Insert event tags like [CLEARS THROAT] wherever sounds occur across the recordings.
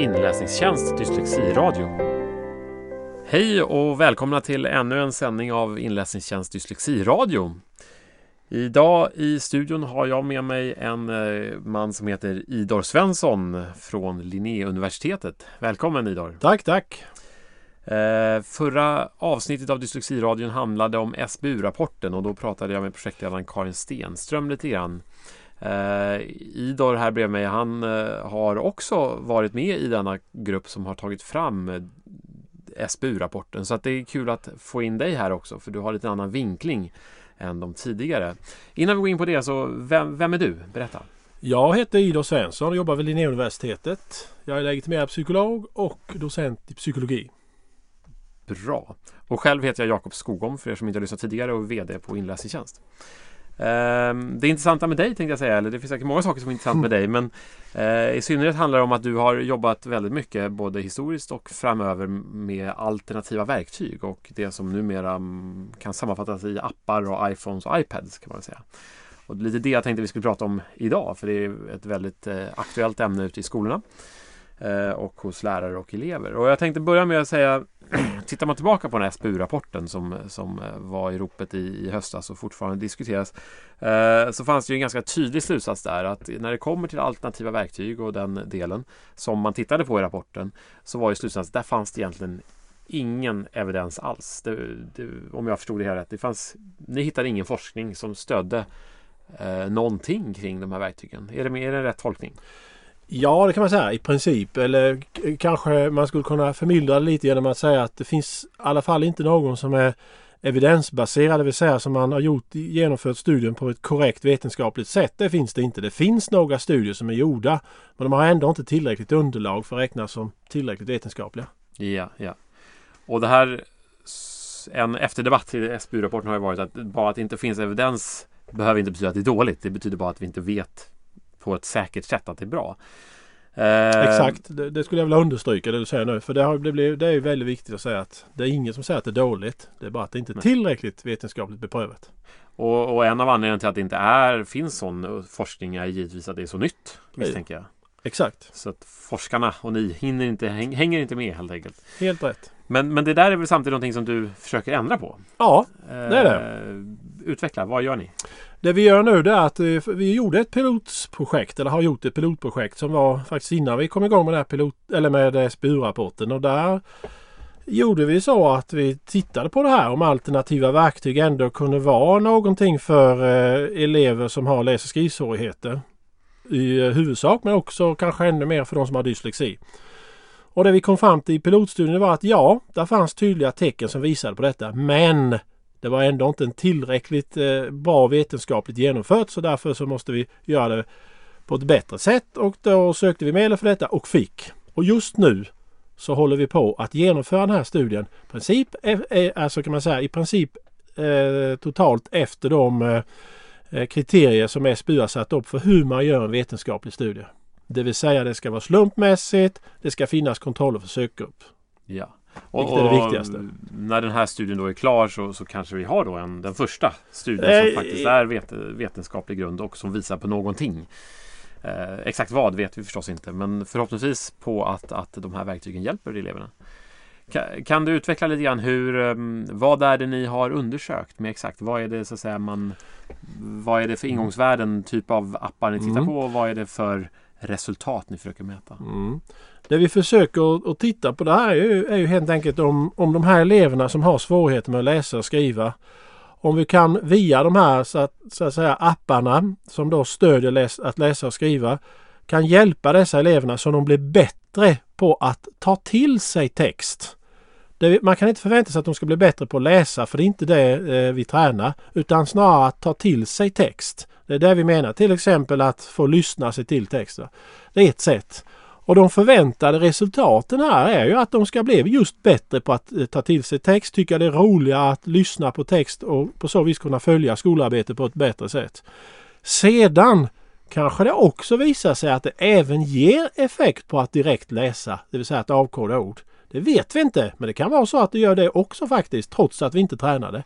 Inläsningstjänst Dyslexiradio. Hej och välkomna till ännu en sändning av Inläsningstjänst Dyslexiradio. Idag i studion har jag med mig en eh, man som heter Idor Svensson från Linnéuniversitetet. Välkommen Idor! Tack, tack! Eh, förra avsnittet av Dyslexiradion handlade om SBU-rapporten och då pratade jag med projektledaren Karin Stenström lite grann. Eh, Idor här bredvid mig, han eh, har också varit med i denna grupp som har tagit fram eh, SBU-rapporten. Så att det är kul att få in dig här också, för du har lite annan vinkling än de tidigare. Innan vi går in på det, så vem, vem är du? Berätta! Jag heter Idor Svensson och jobbar vid Linnéuniversitetet. Jag är legitimerad psykolog och docent i psykologi. Bra! Och själv heter jag Jakob Skogom för er som inte har lyssnat tidigare och VD på Inläsningstjänst. Ehm, det intressanta med dig tänkte jag säga, eller det finns säkert många saker som är intressant med dig men eh, i synnerhet handlar det om att du har jobbat väldigt mycket både historiskt och framöver med alternativa verktyg och det som numera mm, kan sammanfattas i appar och iPhones och iPads kan man säga. Och lite det jag tänkte vi skulle prata om idag för det är ett väldigt eh, aktuellt ämne ute i skolorna eh, och hos lärare och elever. Och jag tänkte börja med att säga [CLEARS THROAT] tittar man tillbaka på den här SBU-rapporten som, som eh, var i ropet i, i höstas och fortfarande diskuteras eh, så fanns det ju en ganska tydlig slutsats där att när det kommer till alternativa verktyg och den delen som man tittade på i rapporten så var ju slutsatsen där fanns det egentligen ingen evidens alls. Det, det, om jag förstod det här rätt. Det fanns, ni hittade ingen forskning som stödde eh, någonting kring de här verktygen. Är det, är det en rätt tolkning? Ja, det kan man säga i princip. Eller kanske man skulle kunna förmildra det lite genom att säga att det finns i alla fall inte någon som är evidensbaserad, det vill säga som man har gjort, genomfört studien på ett korrekt vetenskapligt sätt. Det finns det inte. Det finns några studier som är gjorda men de har ändå inte tillräckligt underlag för att räknas som tillräckligt vetenskapliga. Ja, ja. Och det här en efterdebatt till SBU-rapporten har ju varit att bara att det inte finns evidens behöver inte betyda att det är dåligt. Det betyder bara att vi inte vet på ett säkert sätt att det är bra. Eh, Exakt, det, det, skulle jag vilja understryka det du säger nu. För det, har, det, blir, det är väldigt viktigt att säga att det är ingen som säger att det är dåligt. Det är bara att det inte är tillräckligt vetenskapligt beprövat. Och, och, en av anledningarna till att det inte är, finns sån forskning är givetvis att det är så nytt. Misstänker jag. Exakt. Så att forskarna och ni hinner inte, häng, hänger inte med helt enkelt. Helt rätt. Men, men det där är väl samtidigt någonting som du försöker ändra på? Ja, det är det. Eh, utveckla, vad gör ni? Det vi gör nu det är att eh, vi gjorde ett pilotprojekt eller har gjort ett pilotprojekt som var faktiskt innan vi kom igång med, det här pilot, eller med SBU-rapporten och där gjorde vi så att vi tittade på det här om alternativa verktyg ändå kunde vara någonting för eh, elever som har läs och skrivsvårigheter. I eh, huvudsak men också kanske ännu mer för de som har dyslexi. Och det vi kom fram till i pilotstudien var att ja, där fanns tydliga tecken som visade på detta. Men det var ändå inte en tillräckligt eh, bra vetenskapligt genomfört så därför så måste vi göra det på ett bättre sätt och då sökte vi medel för detta och fick. Och just nu så håller vi på att genomföra den här studien princip, alltså kan man säga i princip eh, totalt efter de eh, eh kriterier som SBU har satt upp för hur man gör en vetenskaplig studie. Det vill säga det ska vara slumpmässigt, det ska finnas kontroll och försökgrupp. Ja. Och, är det viktigaste. När den här studien då är klar så, så kanske vi har då en, den första studien som eh, faktiskt är vet, vetenskaplig grund och som visar på någonting. Eh, exakt vad vet vi förstås inte men förhoppningsvis på att, att de här verktygen hjälper eleverna. Kan, kan du utveckla lite grann hur, um, vad är det ni har undersökt med exakt? Vad är det så att säga man Vad är det för ingångsvärden, typ av appar ni tittar mm. på och vad är det för resultat ni försöker mäta? Mm. Det vi försöker att titta på det här är ju, är ju helt enkelt om, om de här eleverna som har svårigheter med att läsa och skriva. Om vi kan via de här så att, så att säga, apparna som då stödjer läs, att läsa och skriva kan hjälpa dessa eleverna så de blir bättre på att ta till sig text. Det, man kan inte förvänta sig att de ska bli bättre på att läsa för det är inte det eh, vi tränar utan snarare att ta till sig text. Det är det vi menar. Till exempel att få lyssna sig till texter. Det är ett sätt. Och de förväntade resultaten här är ju att de ska bli just bättre på att eh, ta till sig text, tycka det är roligare att lyssna på text och på så vis kunna följa skolarbetet på ett bättre sätt. Sedan kanske det också visar sig att det även ger effekt på att direkt läsa, det vill säga att avkoda ord. Det vet vi inte, men det kan vara så att det gör det också faktiskt, trots att vi inte tränar det.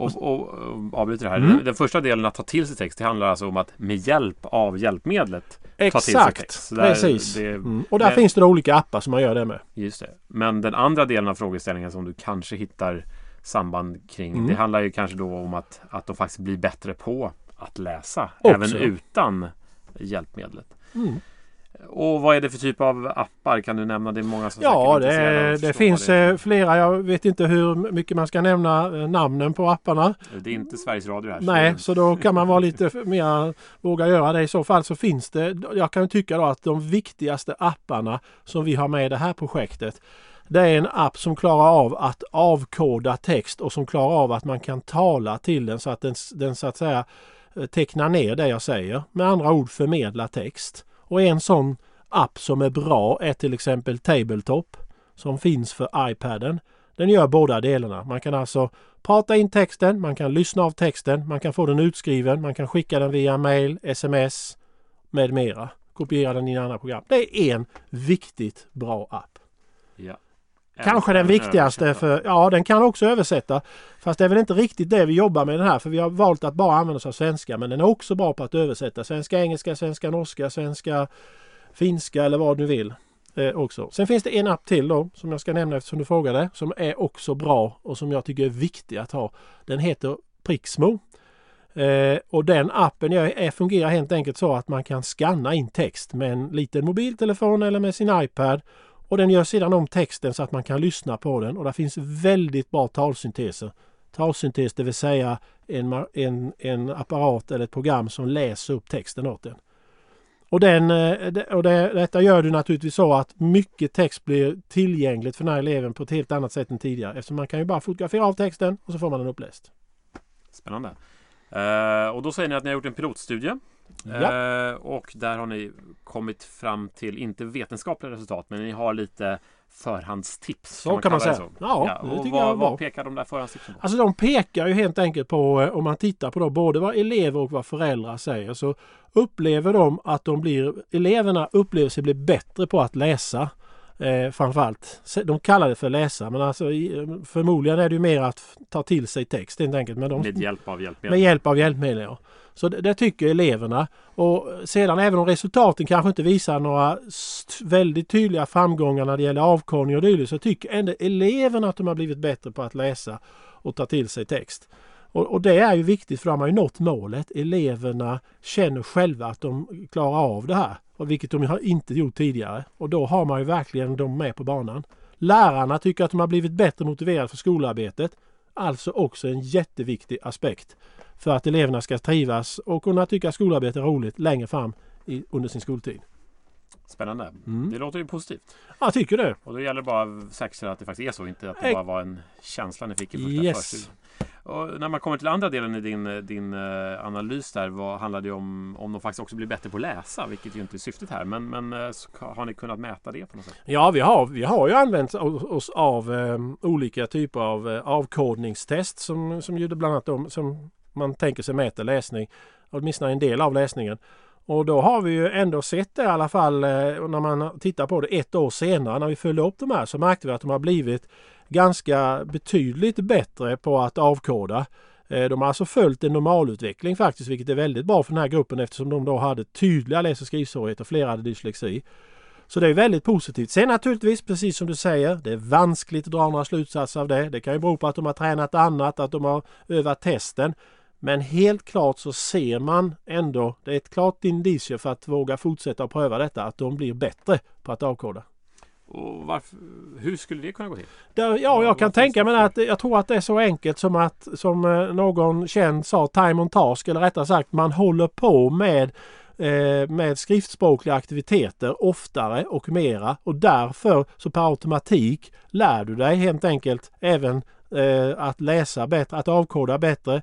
Och, och, och avbryter det här. Mm. Den, första delen att ta till sig text, det handlar alltså om att med hjälp av hjälpmedlet ta till sig Exakt, text. Där- precis. det- Mm. Och där det- finns det då olika appar som man gör det med. Just det. Men den andra delen av frågeställningen som du kanske hittar samband kring. Mm. Det handlar ju kanske då om att, att de faktiskt blir bättre på att läsa. Också. Även utan hjälpmedlet. Mm. Och vad är det för typ av appar? Kan du nämna? Det är många som Ja, säkert är det, det finns det eh, flera. Jag vet inte hur mycket man ska nämna eh, namnen på apparna. Det är inte Sveriges Radio här. Nej, så då kan man vara lite mer våga göra det. I så fall så finns det. Jag kan tycka då att de viktigaste apparna som vi har med i det här projektet. Det är en app som klarar av att avkoda text och som klarar av att man kan tala till den så att den, den så att säga eh, tecknar ner det jag säger. Med andra ord förmedla text. Och en sån app som är bra är till exempel Tabletop som finns för iPaden. Den gör båda delarna. Man kan alltså prata in texten, man kan lyssna av texten, man kan få den utskriven, man kan skicka den via mail, sms med mera. Kopiera den i andra program. Det är en viktigt bra app. Ja. Kanske den viktigaste för, ja den kan också översätta. Fast det är väl inte riktigt det vi jobbar med den här för vi har valt att bara använda oss av svenska men den är också bra på att översätta svenska, engelska, svenska, norska, svenska, finska eller vad du vill. Eh, också. Sen finns det en app till då som jag ska nämna eftersom du frågade som är också bra och som jag tycker är viktig att ha. Den heter Prixmo. Eh, och den appen är, fungerar helt enkelt så att man kan scanna in text med en liten mobiltelefon eller med sin iPad. Och den gör sedan om texten så att man kan lyssna på den och det finns väldigt bra talsynteser. Talsyntes det vill säga en, en, en apparat eller ett program som läser upp texten åt den. Och, den, eh, och det, detta gör du naturligtvis så att mycket text blir tillgängligt för den här eleven på ett helt annat sätt än tidigare. Eftersom man kan ju bara fotografera av texten och så får man den uppläst. Spännande. Eh, och då säger ni att ni har gjort en pilotstudie. Ja. Eh, och där har ni kommit fram till, inte vetenskapliga resultat, men ni har lite förhandstips. Så kan man kalla det säga. så? Ja, det och tycker vad, jag vad pekar de där förhandstipsen på? Alltså de pekar ju helt enkelt på, eh, om man tittar på då, både vad elever och vad föräldrar säger, så upplever de att de blir, eleverna upplever sig bli bättre på att läsa. Eh, framförallt. De kallar det för läsa men alltså i- förmodligen är det ju mer att ta till sig text helt enkelt. Men de, Med hjälp av hjälpmedel? med hjälp av hjälpmedel. Ja. Så det, det tycker eleverna. Och sedan även om resultaten kanske inte visar några väldigt tydliga framgångar när det gäller avkodning och dylikt så tycker ändå eleverna att de har blivit bättre på att läsa och ta till sig text. Och, och det är ju viktigt för de har ju nått målet. Eleverna känner själva att de klarar av det här. Och vilket de har inte gjort tidigare. Och då har man ju verkligen dem med på banan. Lärarna tycker att de har blivit bättre motiverade för skolarbetet. Alltså också en jätteviktig aspekt för att eleverna ska trivas och kunna tycka skolarbete är roligt längre fram i, under sin skoltid. Spännande. Mm. Det låter ju positivt. Jag tycker det. Och då gäller det bara att säkerställa att det faktiskt är så, inte att det bara var en känsla ni fick i första Yes. förstudien. Och när man kommer till andra delen i din, din eh, analys där, vad handlar det om om de faktiskt också blir bättre på att läsa, vilket ju inte är syftet här. Men, men eh, har ni kunnat mäta det på något sätt? Ja, vi har, vi har ju använt oss av eh, olika typer av eh, avkodningstest som, som bland annat de, som man tänker sig mäter läsning. Åtminstone en del av läsningen. Och då har vi ju ändå sett det i alla fall eh, när man tittar på det ett år senare när vi följde upp de här så märkte vi att de har blivit ganska betydligt bättre på att avkoda. Eh, de har alltså följt en normalutveckling faktiskt vilket är väldigt bra för den här gruppen eftersom de då hade tydliga läs och skrivsvårigheter och flera hade dyslexi. Så det är väldigt positivt. Sen naturligtvis, precis som du säger, det är vanskligt att dra några slutsatser av det. Det kan ju bero på att de har tränat annat, att de har övat testen. Men helt klart så ser man ändå, det är ett klart indicie för att våga fortsätta och pröva detta, att de blir bättre på att avkoda. Och varför, hur skulle det kunna gå till? Ja, Ja, jag kan tänka mig att jag tror att det är så enkelt som att som eh, någon känd sa time on task eller rättare sagt man håller på med eh, med skriftspråkliga aktiviteter oftare och mera och därför så per automatik lär du dig helt enkelt även eh, att läsa bättre, att avkoda bättre.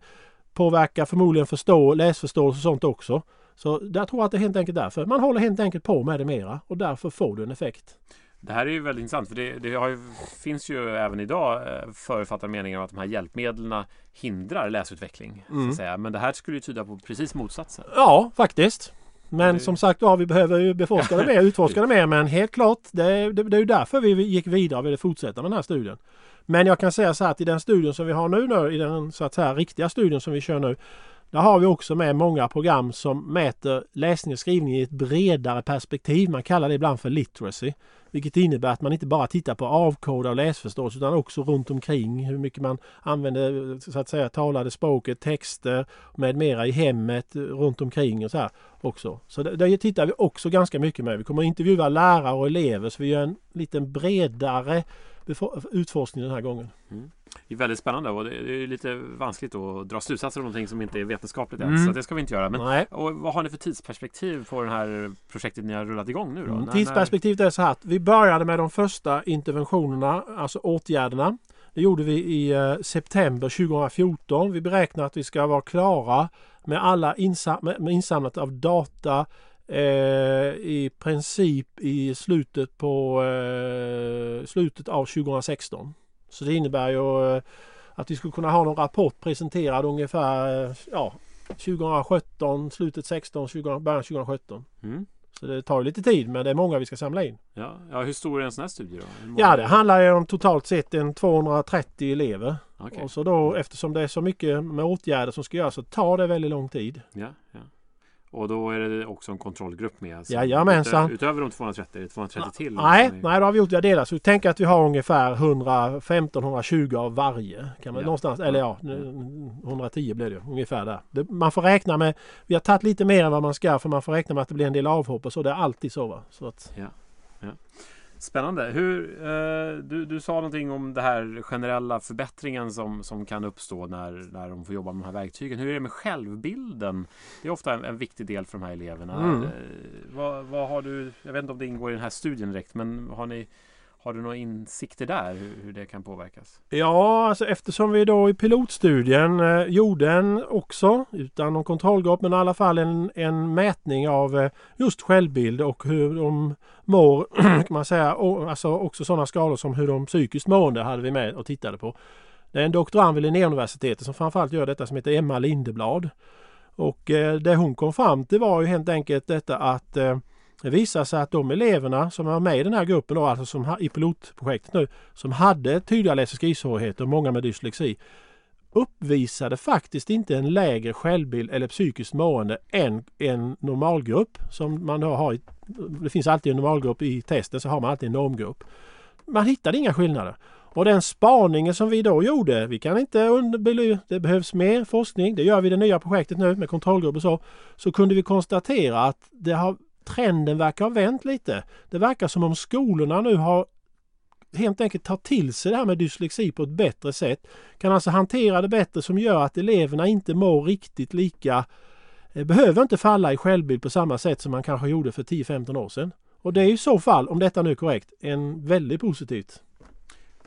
Påverkar förmodligen förstå, läsförståelse och sånt också. Så jag tror att det är helt enkelt därför. Man håller helt enkelt på med det mera och därför får du en effekt. Det här är ju väldigt intressant för det, det ju, finns ju även idag eh, förutfattade meningar om att de här hjälpmedlen hindrar läsutveckling. Så Mm. att säga. Men det här skulle ju tyda på precis motsatsen. Ja, faktiskt. Men Det- som sagt var, vi behöver ju beforska det mer, [LAUGHS] utforska det mer. Men helt klart, det, det, det är ju därför vi gick vidare och ville fortsätta med den här studien. Men jag kan säga så här att i den studien som vi har nu, nu i den så att säga riktiga studien som vi kör nu. Där har vi också med många program som mäter läsning och skrivning i ett bredare perspektiv. Man kallar det ibland för literacy. Vilket innebär att man inte bara tittar på avkoda och läsförståelse utan också runt omkring hur mycket man använder så att säga talade språket, texter med mera i hemmet runt omkring och så här också. Så det, det tittar vi också ganska mycket med. Vi kommer att intervjua lärare och elever så vi gör en liten bredare utforskning den här gången. Mm. Det är väldigt spännande och det är lite vanskligt att dra slutsatser om någonting som inte är vetenskapligt än. Mm. Så det ska vi inte göra. Men och vad har ni för tidsperspektiv på det här projektet ni har rullat igång nu? Då? Mm. Tidsperspektivet är så här att vi började med de första interventionerna, alltså åtgärderna. Det gjorde vi i eh, september 2014. Vi beräknar att vi ska vara klara med alla insam med insamlat av data eh, i princip i slutet på eh, slutet av 2016. Så det innebär ju eh, att vi skulle kunna ha någon rapport presenterad ungefär eh, ja, 2017, slutet 16, 20, början 2017. Mm. Så det tar lite tid men det är många vi ska samla in. Ja, ja hur stor är en sån här studie då? Ja det handlar ju om totalt sett en 230 elever. Okay. Och så då eftersom det är så mycket med åtgärder som ska göras så tar det väldigt lång tid. Ja, ja. Och då är det också en kontrollgrupp med? Alltså. Jajamensan. Utöver de 230, är det 230 till? Nej, nej, då har vi gjort det delat. Så tänk att vi har ungefär 115-120 av varje. Kan man ja. någonstans, eller ja, 110 blir det ungefär där. Det, man får räkna med, vi har tagit lite mer än vad man ska för man får räkna med att det blir en del avhopp och så. Det är alltid så. Va? så att, ja. Ja. Spännande. Hur, eh, du, du sa någonting om det här generella förbättringen som, som kan uppstå när, när de får jobba med de här verktygen. Hur är det med självbilden? Det är ofta en, en viktig del för de här eleverna. Mm. Eh, vad, vad, har du, jag vet inte om det ingår i den här studien direkt, men har ni har du några insikter där hur, hur, det kan påverkas? Ja, alltså eftersom vi då i pilotstudien eh, gjorde en också utan någon kontrollgrupp men i alla fall en, en mätning av eh, just självbild och hur de mår [CLEARS THROAT] kan man säga. Och, alltså också sådana skador som hur de psykiskt mående hade vi med och tittade på. Det är en doktorand vid Linnéuniversitetet som framförallt gör detta som heter Emma Lindeblad. Och eh, det hon kom fram till var ju helt enkelt detta att eh, det visar sig att de eleverna som var med i den här gruppen då, alltså som i pilotprojektet nu, som hade tydliga läs och skrivsvårigheter och många med dyslexi, uppvisade faktiskt inte en lägre självbild eller psykiskt mående än en normalgrupp som man då har. I, det finns alltid en normalgrupp i testen så har man alltid en normgrupp. Man hittade inga skillnader. Och den spaningen som vi då gjorde, vi kan inte det behövs mer forskning, det gör vi i det nya projektet nu med kontrollgrupp och så, så kunde vi konstatera att det har trenden verkar ha vänt lite. Det verkar som om skolorna nu har helt enkelt tar till sig det här med dyslexi på ett bättre sätt. Kan alltså hantera det bättre som gör att eleverna inte mår riktigt lika eh, behöver inte falla i självbild på samma sätt som man kanske gjorde för 10-15 år sedan. Och det är i så fall, om detta nu är korrekt, en väldigt positivt.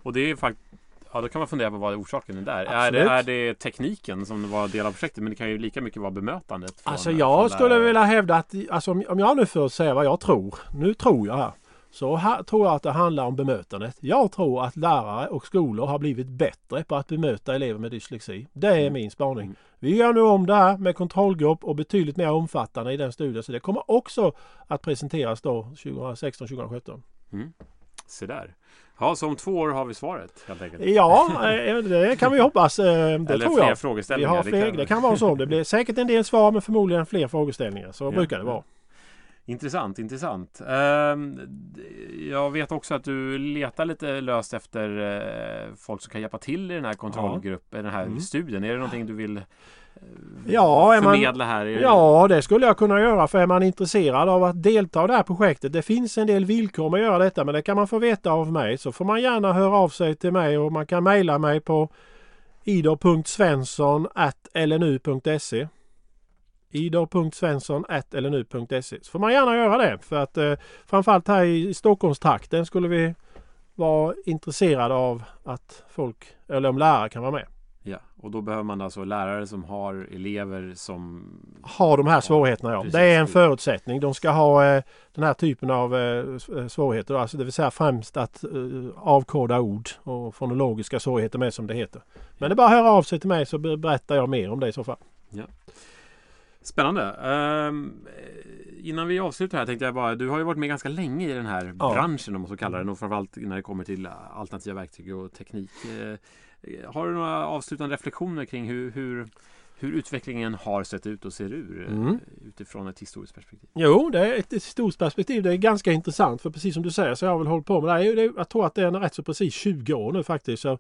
Och det är faktiskt Ja, då kan man fundera på vad orsaken är där. Är det, är det tekniken som var del av projektet? Men det kan ju lika mycket vara bemötandet. Från, alltså jag skulle lärare. vilja hävda att, alltså om jag nu får säga vad jag tror. Nu tror jag här. Så här tror jag att det handlar om bemötandet. Jag tror att lärare och skolor har blivit bättre på att bemöta elever med dyslexi. Det är mm. min spaning. Mm. Vi gör nu om det här med kontrollgrupp och betydligt mer omfattande i den studien. Så det kommer också att presenteras då 2016-2017. Mm. Se där. Ja, så om två år har vi svaret helt enkelt. Ja, eh, det kan vi [LAUGHS] hoppas. Eh, det Eller tror fler jag. frågeställningar. Vi har fler, det, kan... det kan vara så. Det blir säkert en del svar men förmodligen fler frågeställningar. Så ja, brukar det vara. Intressant, intressant. Ehm, jag vet också att du letar lite löst efter eh, folk som kan hjälpa till i den här kontrollgruppen, den här mm. studien. Är det någonting du vill ja, förmedla här? Ja, det skulle jag kunna göra. För är man intresserad av att delta i det här projektet. Det finns en del villkor med att göra detta men det kan man få veta av mig. Så får man gärna höra av sig till mig och man kan mejla mig på idor.svensson.lnu.se idor.svensson.lnu.se Så får man gärna göra det. För att eh, framförallt här i Stockholmstrakten skulle vi vara intresserade av att folk, eller om lärare kan vara med. Ja, och då behöver man alltså lärare som har elever som har de här svårigheterna. Ja. Det är en förutsättning. De ska ha eh, den här typen av eh, eh svårigheter. Alltså det vill säga främst att eh, avkoda ord och fonologiska svårigheter med som det heter. Men det är bara att höra av sig till mig så berättar jag mer om det i så fall. Ja. Spännande. Um, innan vi avslutar här tänkte jag bara, du har ju varit med ganska länge i den här Ja. branschen om man så kallar den och framförallt när det kommer till alternativa verktyg och teknik. Eh, Har du några avslutande reflektioner kring hur, hur, hur utvecklingen har sett ut och ser ur eh, Mm. utifrån ett historiskt perspektiv? Jo, det är ett historiskt perspektiv. Det är ganska intressant för precis som du säger så har jag väl hållit på med det. här. Jag tror att det är rätt så precis 20 år nu faktiskt. Så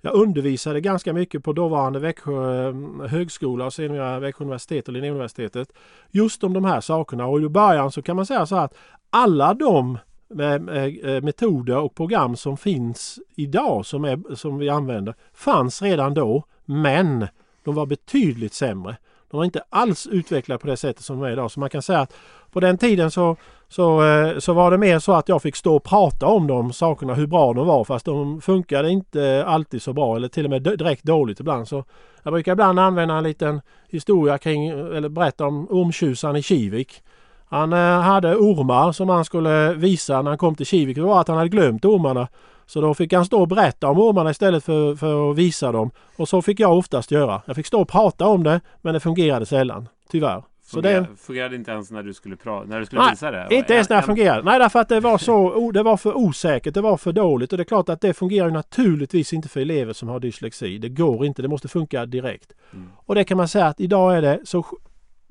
jag undervisade ganska mycket på dåvarande Växjö eh, högskola och senare Växjö universitet och Linnéuniversitetet. Just om de här sakerna och i början så kan man säga så här att alla de med, med, eh, metoder och program som finns idag som, är, som vi använder fanns redan då men de var betydligt sämre. De var inte alls utvecklade på det sättet som de är idag. Så man kan säga att på den tiden så, så, eh, så var det mer så att jag fick stå och prata om de sakerna, hur bra de var. Fast de funkade inte alltid så bra eller till och med direkt dåligt ibland. Så jag brukar ibland använda en liten historia kring, eller berätta om ormtjusaren i Kivik. Han eh, hade ormar som han skulle visa när han kom till Kivik. Det var att han hade glömt ormarna. Så då fick han stå och berätta om ormarna istället för, för att visa dem. Och så fick jag oftast göra. Jag fick stå och prata om det men det fungerade sällan. Tyvärr. Så det, Fungerade, fungerade inte ens när du skulle, pra- när du skulle Nej, visa det? inte ens när En- fungerade. Nej, därför att det var så det var för osäkert, det var för dåligt. Och det är klart att det fungerar naturligtvis inte för elever som har dyslexi. Det går inte, det måste funka direkt. Mm. Och det kan man säga att idag är det så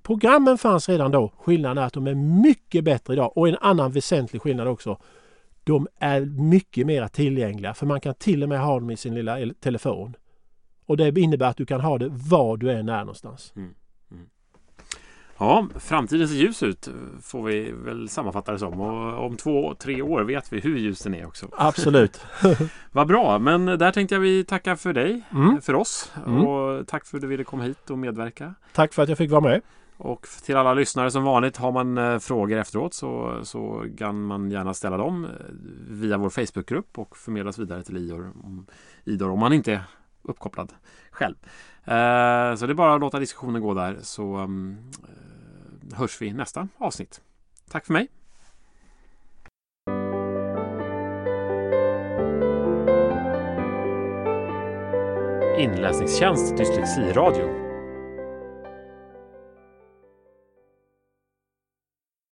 Programmen fanns redan då. Skillnaden är att de är mycket bättre idag. Och en annan väsentlig skillnad också. De är mycket mer tillgängliga för man kan till och med ha dem i sin lilla el- telefon. Och det innebär att du kan ha det var du än är någonstans. Ja, framtiden ser ljus ut får vi väl sammanfatta det som. Och om två, tre år vet vi hur ljus den är också. Absolut. [LAUGHS] Vad bra, men där tänkte jag vi tacka för dig, Mm. för oss. Mm. Och tack för att du ville komma hit och medverka. Tack för att jag fick vara med. Och till alla lyssnare som vanligt, har man eh, frågor efteråt så, så kan man gärna ställa dem eh, via vår Facebookgrupp och förmedlas vidare till Idor om, Idor om man inte är uppkopplad själv. Eh, så det är bara att låta diskussionen gå där så mm, eh, hörs vi i nästa avsnitt. Tack för mig! Inläsningstjänst Dyslexiradio